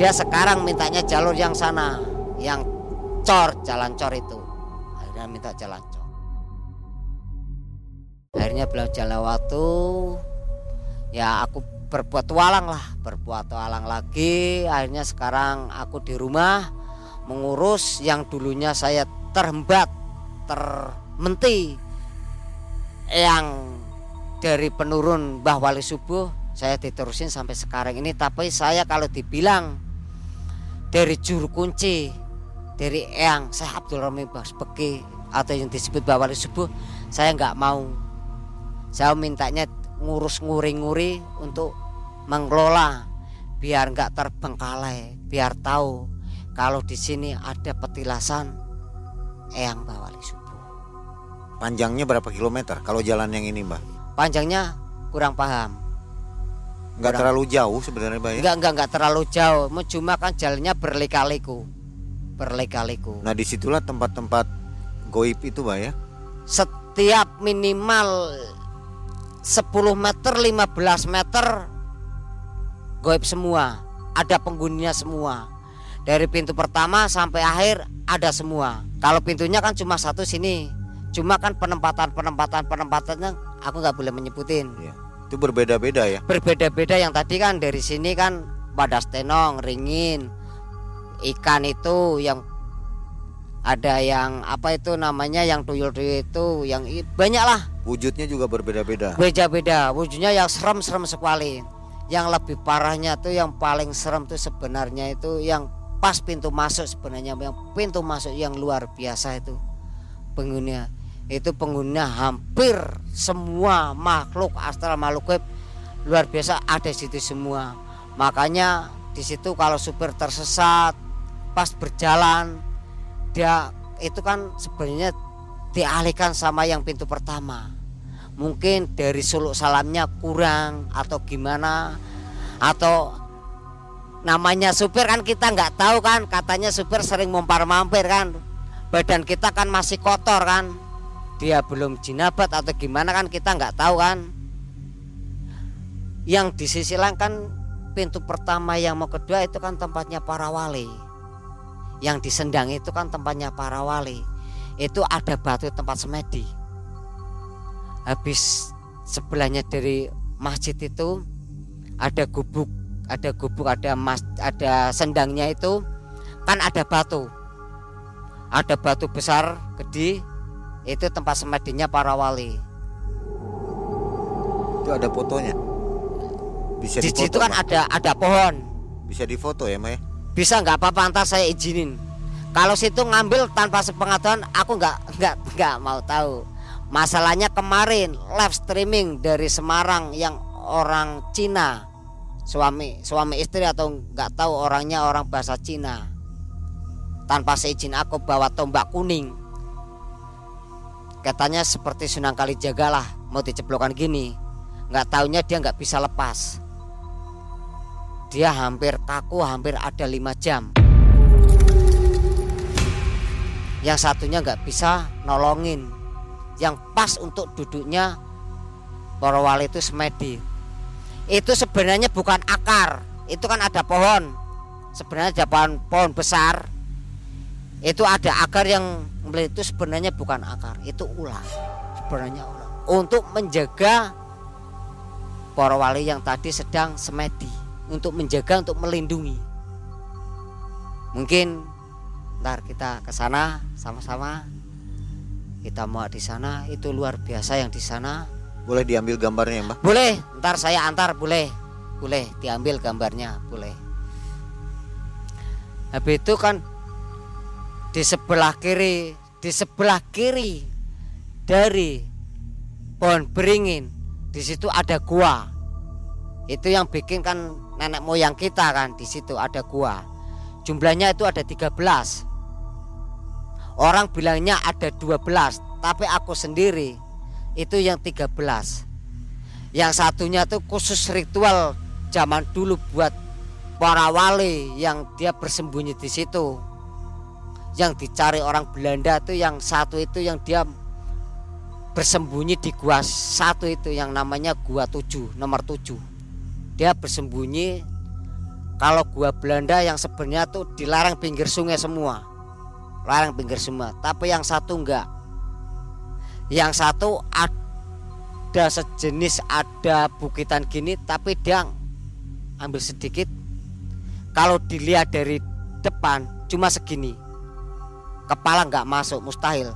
Dia sekarang mintanya jalur yang sana yang cor jalan cor itu. Akhirnya minta jalan akhirnya belajar waktu ya aku berbuat tualang lah berbuat tualang lagi. Akhirnya sekarang aku di rumah mengurus yang dulunya saya terhembat termenti yang dari penurun Mbah Wali Subuh saya diterusin sampai sekarang ini. Tapi saya kalau dibilang dari juru kunci dari Eyang saya Abdul Rami Beki atau yang disebut Mbah Wali Subuh saya nggak mau saya mintanya ngurus nguri-nguri untuk mengelola biar nggak terbengkalai biar tahu kalau di sini ada petilasan Eyang Bawali Subuh Panjangnya berapa kilometer kalau jalan yang ini mbak? panjangnya kurang paham Nggak Kurang. terlalu jauh sebenarnya mbak ya? enggak enggak enggak terlalu jauh cuma kan jalannya berlika-liku berlika-liku Nah di situlah tempat-tempat goib itu mbak ya? setiap minimal 10 meter 15 meter goib semua. Ada penghuninya semua. Dari pintu pertama sampai akhir ada semua. Kalau pintunya kan cuma satu sini. Cuma kan penempatan penempatan penempatannya aku nggak boleh menyebutin. Iya. Itu berbeda-beda ya? berbeda-beda. Yang tadi kan dari sini kan badas tenong ringin. Ikan itu yang ada yang apa itu namanya yang tuyul-tuyul itu yang banyak lah Wujudnya juga berbeda-beda. beda-beda. Wujudnya yang serem-serem sekali. Yang lebih parahnya tuh yang paling serem tuh sebenarnya itu yang pas pintu masuk sebenarnya yang pintu masuk yang luar biasa itu pengguna itu pengguna hampir semua makhluk astral makhluk gaib luar biasa ada di situ semua. Makanya di situ kalau supir tersesat pas berjalan dia itu kan sebenarnya dialihkan sama yang pintu pertama. Mungkin dari suluk salamnya kurang atau gimana atau namanya supir kan kita nggak tahu kan katanya supir sering mumpar mampir kan. Badan kita kan masih kotor kan. Dia belum jinabat atau gimana kan kita nggak tahu kan. Yang di sisi lain kan pintu pertama yang mau kedua itu kan tempatnya para wali yang disendang itu kan tempatnya para wali. Itu ada batu tempat semedi. Habis sebelahnya dari masjid itu ada gubuk ada gubuk ada mas ada sendangnya itu kan ada batu. Ada batu besar gede itu tempat semedinya para wali. Itu ada fotonya. Bisa di situ kan ada ada pohon. Bisa difoto ya mbak ya? Bisa nggak apa-apa saya izinin. Kalau situ ngambil tanpa sepengetahuan aku nggak nggak nggak mau tahu. Masalahnya kemarin live streaming dari Semarang yang orang Cina. Suami suami istri atau nggak tahu orangnya orang bahasa Cina. Tanpa seizin aku bawa tombak kuning. Katanya seperti Sunan Kalijaga lah mau diceplokan gini. Nggak taunya dia nggak bisa lepas dia hampir kaku hampir ada lima jam. Yang satunya nggak bisa nolongin. Yang pas untuk duduknya para wali itu semedi. Itu sebenarnya bukan akar. Itu kan ada pohon. Sebenarnya ada pohon pohon besar. Itu ada akar yang itu sebenarnya bukan akar. Itu ular. Sebenarnya ular. Untuk menjaga para wali yang tadi sedang semedi untuk menjaga untuk melindungi. Mungkin ntar kita ke sana sama-sama. Kita mau di sana itu luar biasa yang di sana. Boleh diambil gambarnya mbak? Boleh ntar saya antar boleh. Boleh diambil gambarnya boleh. Habis itu kan di sebelah kiri di sebelah kiri dari pohon beringin di situ ada gua. Itu yang bikin kan nenek moyang kita kan di situ ada gua. Jumlahnya itu ada 13 orang bilangnya ada 12 tapi aku sendiri itu yang 13 yang satunya tuh khusus ritual zaman dulu buat para wali yang dia bersembunyi di situ. Yang dicari orang Belanda itu yang satu itu yang dia bersembunyi di gua. Satu itu yang namanya gua tujuh nomor tujuh dia bersembunyi. Kalau gua Belanda yang sebenarnya tuh dilarang pinggir sungai semua. Larang pinggir semua tapi yang satu enggak. Yang satu ada sejenis ada bukitan gini tapi dia ambil sedikit. Kalau dilihat dari depan cuma segini. Kepala nggak masuk mustahil.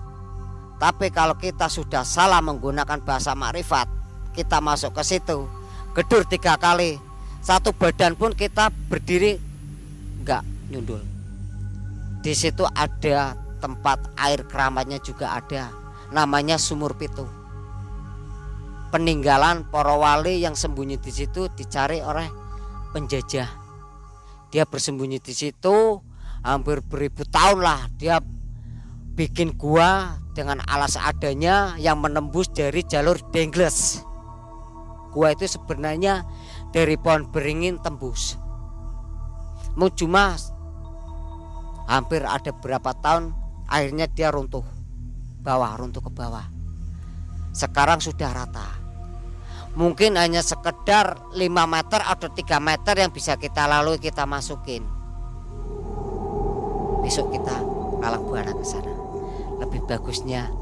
Tapi kalau kita sudah salah menggunakan bahasa makrifat kita masuk ke situ gedur tiga kali. Satu badan pun kita berdiri nggak nyundul. Di situ ada tempat air keramatnya juga ada. Namanya sumur pitu. Peninggalan para wali yang sembunyi di situ dicari oleh penjajah. Dia bersembunyi di situ hampir beribu tahun lah. Dia bikin gua dengan alas adanya yang menembus dari jalur Dengles. Gua itu sebenarnya dari pohon beringin tembus. Mau cuma hampir ada berapa tahun akhirnya dia runtuh bawah runtuh ke bawah. Sekarang sudah rata. Mungkin hanya sekedar 5 meter atau 3 meter yang bisa kita lalui kita masukin. Besok kita kalang buana ke sana lebih bagusnya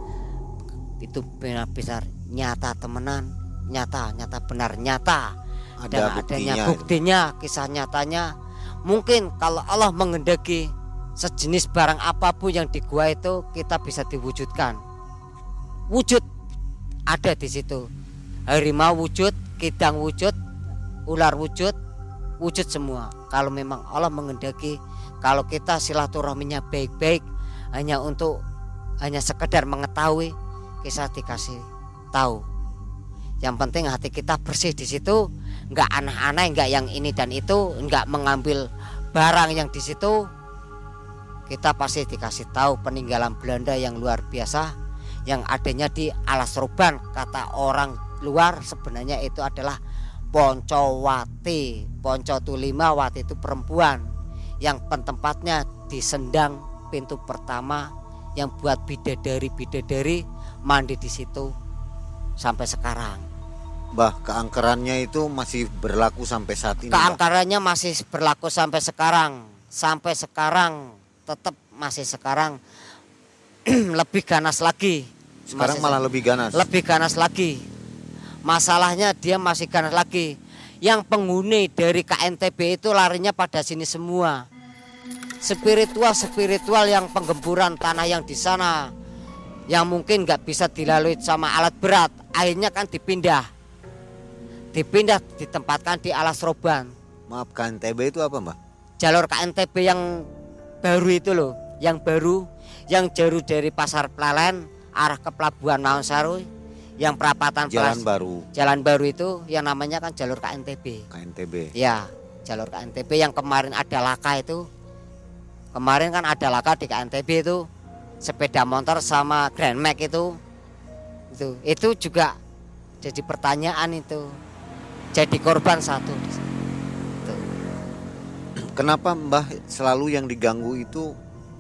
itu benar-benar nyata temenan nyata nyata benar nyata. Ada dan buktinya adanya buktinya kisah nyatanya. Mungkin kalau Allah mengendaki sejenis barang apa pun yang di gua itu kita bisa diwujudkan. Wujud ada di situ. Harimau wujud kidang wujud ular wujud wujud semua. Kalau memang Allah mengendaki kalau kita silaturahminya baik-baik hanya untuk hanya sekedar mengetahui kisah dikasih tahu yang penting hati kita bersih di situ nggak aneh-aneh nggak yang ini dan itu nggak mengambil barang yang di situ. Kita pasti dikasih tahu peninggalan Belanda yang luar biasa yang adanya di Alas Roban kata orang luar sebenarnya itu adalah Poncowati. Ponco Tulima Wati itu perempuan yang pentempatnya di Sendang pintu pertama yang buat bidadari bidadari mandi di situ sampai sekarang. Bah, keangkerannya itu masih berlaku sampai saat ini. Mbah. Keangkarannya masih berlaku sampai sekarang. Sampai sekarang tetap masih sekarang lebih ganas lagi. Sekarang Masih malah lebih ganas. lebih ganas lagi. Masalahnya dia masih ganas lagi. Yang penghuni dari KNTB itu larinya pada sini semua. Spiritual spiritual yang penggemburan tanah yang di sana yang mungkin nggak bisa dilalui sama alat berat, akhirnya kan dipindah. Dipindah ditempatkan di alas roban. Maaf, KNTB itu apa, Mbak? Jalur KNTB yang baru itu loh, yang baru yang jauh dari Pasar Plalen arah ke Pelabuhan Maunsaru yang perapatan Jalan Pelas- baru Jalan baru itu yang namanya kan jalur KNTB. KNTB. Ya, jalur KNTB yang kemarin ada laka itu. Kemarin kan ada laka di KNTB itu sepeda motor sama Grand Max itu. Itu itu juga jadi pertanyaan itu. Jadi korban satu. Tuh. Kenapa Mbah selalu yang diganggu itu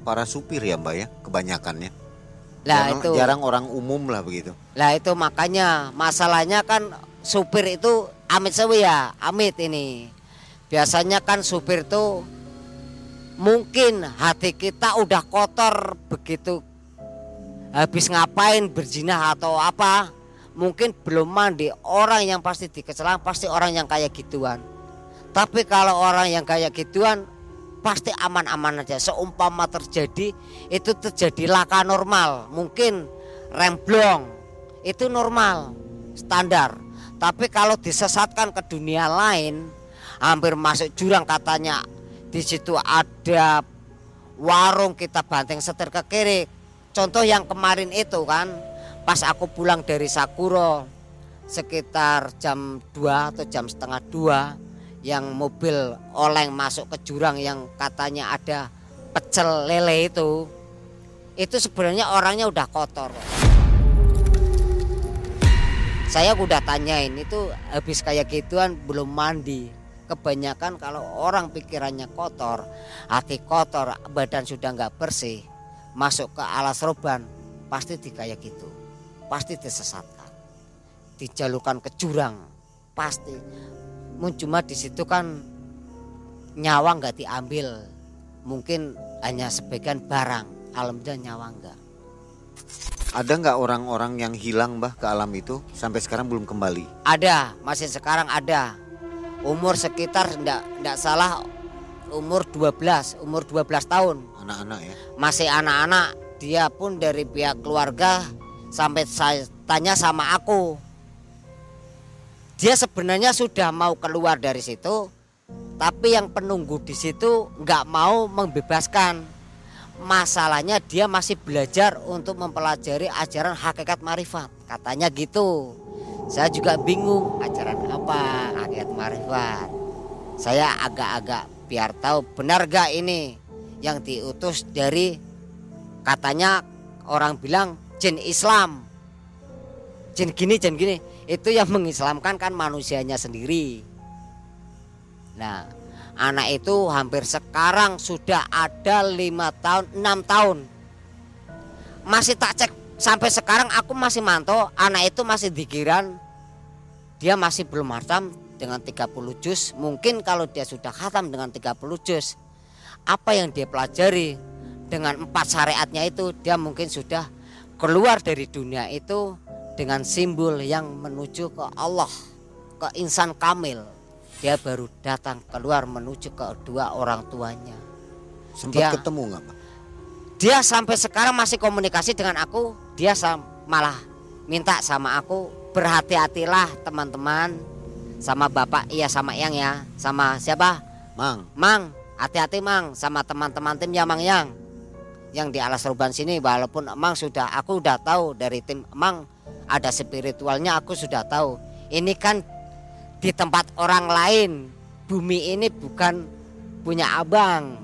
para supir ya, Mbak ya? Kebanyakannya. Lah jarang, itu. jarang orang umum lah begitu. Lah itu makanya masalahnya kan supir itu amit sewi ya, amit ini. Biasanya kan supir itu mungkin hati kita udah kotor begitu habis ngapain berzina atau apa mungkin belum mandi. Orang yang pasti dikecelang pasti orang yang kayak gituan. Tapi kalau orang yang kayak gituan pasti aman-aman aja. Seumpama terjadi itu terjadi laka normal. Mungkin remblong itu normal standar. Tapi kalau disesatkan ke dunia lain hampir masuk jurang katanya di situ ada warung kita banting setir ke kiri contoh yang kemarin itu kan pas aku pulang dari Sakuro sekitar jam 2 atau jam setengah dua yang mobil oleng masuk ke jurang yang katanya ada pecel lele itu itu sebenarnya orangnya udah kotor. Saya udah tanyain itu habis kayak gituan belum mandi? Kebanyakan kalau orang pikirannya kotor hati kotor badan sudah nggak bersih masuk ke alas roban pasti di kayak gitu pasti disesatkan dijalurkan ke jurang pasti cuma di situ kan nyawa nggak diambil mungkin hanya sebagian barang alhamdulillah nyawa enggak ada nggak orang-orang yang hilang bah ke alam itu sampai sekarang belum kembali? Ada, masih sekarang ada. Umur sekitar enggak enggak salah umur 12, umur 12 tahun. Anak-anak ya. Masih anak-anak, dia pun dari pihak keluarga sampai saya tanya sama aku. Dia sebenarnya sudah mau keluar dari situ, tapi yang penunggu di situ nggak mau membebaskan. Masalahnya dia masih belajar untuk mempelajari ajaran hakikat marifat. Katanya gitu. Saya juga bingung ajaran apa hakikat marifat? Saya agak-agak biar tahu benar gak ini yang diutus dari katanya orang bilang jin Islam. Jin gini jin gini. Itu yang mengislamkan kan manusianya sendiri. Nah anak itu hampir sekarang sudah ada lima tahun enam tahun. Masih tak cek sampai sekarang aku masih mantau anak itu masih dikiran. Dia masih belum hatam dengan 30 juz. Mungkin kalau dia sudah khatam dengan 30 juz apa yang dia pelajari dengan empat syariatnya itu dia mungkin sudah keluar dari dunia itu dengan simbol yang menuju ke Allah ke insan kamil dia baru datang keluar menuju ke dua orang tuanya. Sempat dia, ketemu nggak Pak? Dia sampai sekarang masih komunikasi dengan aku. Dia malah minta sama aku berhati-hatilah teman-teman sama bapak iya sama yang ya sama siapa Mang Mang hati-hati Mang sama teman-teman tim ya Mang yang yang di alas ruban sini walaupun Mang sudah aku udah tahu dari tim Mang ada spiritualnya aku sudah tahu ini kan di tempat orang lain. Bumi ini bukan punya abang.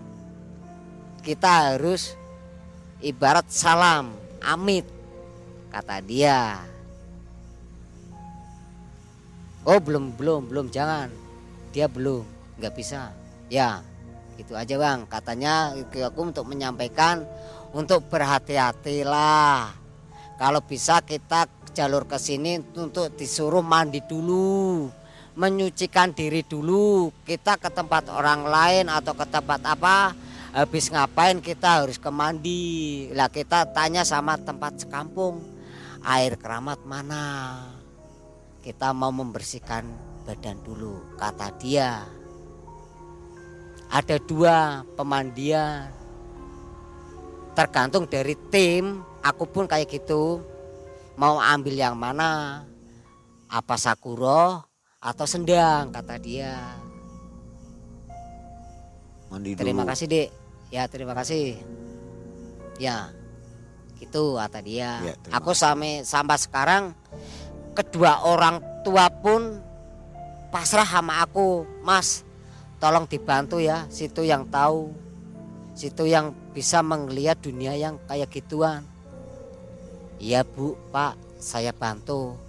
Kita harus ibarat salam, amit, kata dia. Oh belum belum belum jangan, dia belum nggak bisa. Ya gitu aja bang. Katanya aku untuk menyampaikan untuk berhati-hatilah. Kalau bisa kita jalur ke sini untuk disuruh mandi dulu menyucikan diri dulu kita ke tempat orang lain atau ke tempat apa habis ngapain kita harus ke mandi lah kita tanya sama tempat sekampung air keramat mana kita mau membersihkan badan dulu kata dia ada dua pemandian tergantung dari tim aku pun kayak gitu mau ambil yang mana apa sakuro atau sendang kata dia. Mandi dulu. Terima kasih dek. Ya terima kasih. Ya gitu kata dia. Ya, Aku sampai sampai sekarang kedua orang tua pun pasrah sama aku, Mas. Tolong dibantu ya, situ yang tahu, situ yang bisa melihat dunia yang kayak gituan. Iya bu, pak, saya bantu.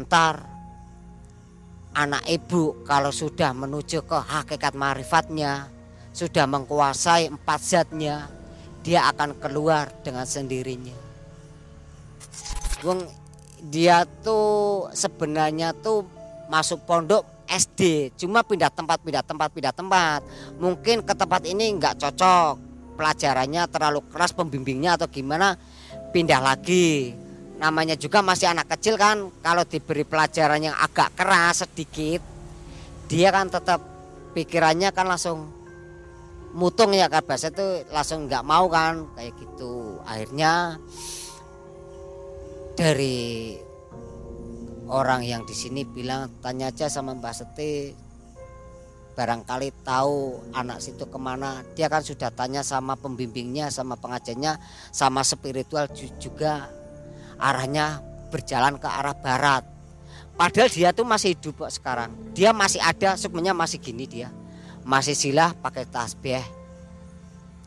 Ntar anak ibu kalau sudah menuju ke hakikat marifatnya sudah menguasai empat zatnya dia akan keluar dengan sendirinya Wong dia tuh sebenarnya tuh masuk pondok SD, cuma pindah tempat, pindah tempat, pindah tempat. Mungkin ke tempat ini nggak cocok, pelajarannya terlalu keras pembimbingnya atau gimana, pindah lagi. Namanya juga masih anak kecil kan, kalau diberi pelajaran yang agak keras sedikit, dia kan tetap pikirannya kan langsung mutung ya kan bahasa itu langsung nggak mau kan kayak gitu. Akhirnya dari orang yang di sini bilang tanya aja sama Mbak Seti barangkali tahu anak situ ke mana. Dia kan sudah tanya sama pembimbingnya sama pengajarnya sama spiritual juga. Arahnya berjalan ke arah barat. Padahal dia tuh masih hidup kok sekarang. Dia masih ada sebenarnya masih gini dia. Masih silah pakai tasbih.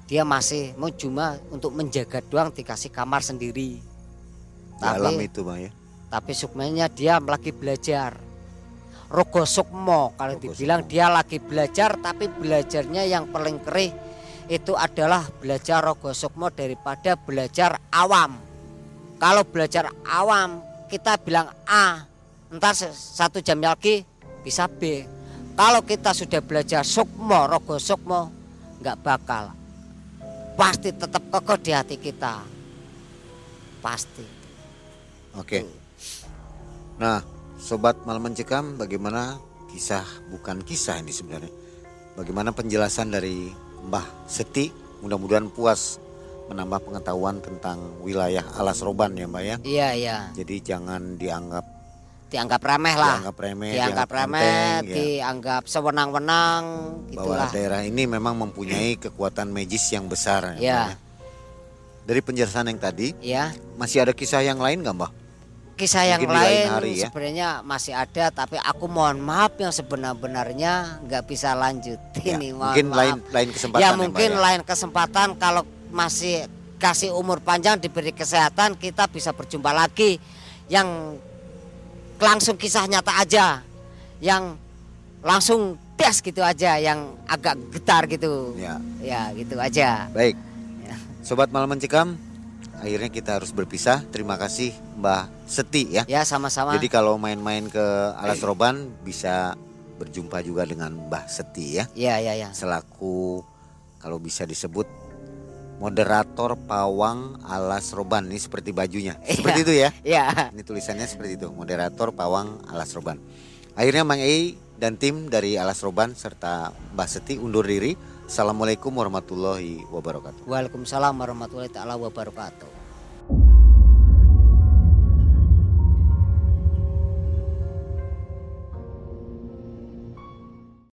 Dia masih mau cuma untuk menjaga doang dikasih kamar sendiri. Dalam itu bang ya tapi sukmanya dia lagi belajar. Rogo sukmo kalau Rogo dibilang sukmo. dia lagi belajar tapi belajarnya yang paling kerih itu adalah belajar rogo sukmo daripada belajar awam. Kalau belajar awam kita bilang A entar satu jam lagi bisa B. Kalau kita sudah belajar sukmo rogo sukmo nggak bakal. Pasti tetap kokoh di hati kita. Pasti. Oke. Nah, sobat malam mencekam, bagaimana kisah bukan kisah ini sebenarnya? Bagaimana penjelasan dari Mbah Seti? Mudah-mudahan puas menambah pengetahuan tentang wilayah Alas Roban ya Mbak ya. iya iya Jadi jangan dianggap dianggap remeh lah dianggap remeh, dianggap remeh enteng, ya. dianggap sewenang-wenang bahwa gitulah daerah ini memang mempunyai kekuatan magis yang besar. Ya. Mbak ya. Dari penjelasan yang tadi, ya masih ada kisah yang lain nggak Mbah? Kisah yang Mungkin lain lain hari ya. sebenarnya masih ada tapi aku mohon maaf yang sebenar-benarnya nggak bisa lanjut Ya, ini mohon mungkin maaf. lain lain kesempatan ya Mbak mungkin ya. lain kesempatan kalau masih kasih umur panjang diberi kesehatan kita bisa berjumpa lagi yang langsung kisah nyata aja yang langsung tes gitu aja yang agak getar gitu Ya. ya gitu aja Baik. Ya. Sobat Malam Mencekam, akhirnya kita harus berpisah. Terima kasih Mbah Seti ya. ya sama-sama Jadi kalau main-main ke Alas Roban bisa berjumpa juga dengan Mbah Seti ya. ya ya ya Selaku kalau bisa disebut moderator pawang Alas Roban ini seperti bajunya. Seperti itu ya. ya Ini tulisannya seperti itu, moderator pawang Alas Roban. Akhirnya Mang Ei dan tim dari Alas Roban serta Mbah Seti undur diri. Assalamualaikum warahmatullahi wabarakatuh. Waalaikumsalam warahmatullahi taala wabarakatuh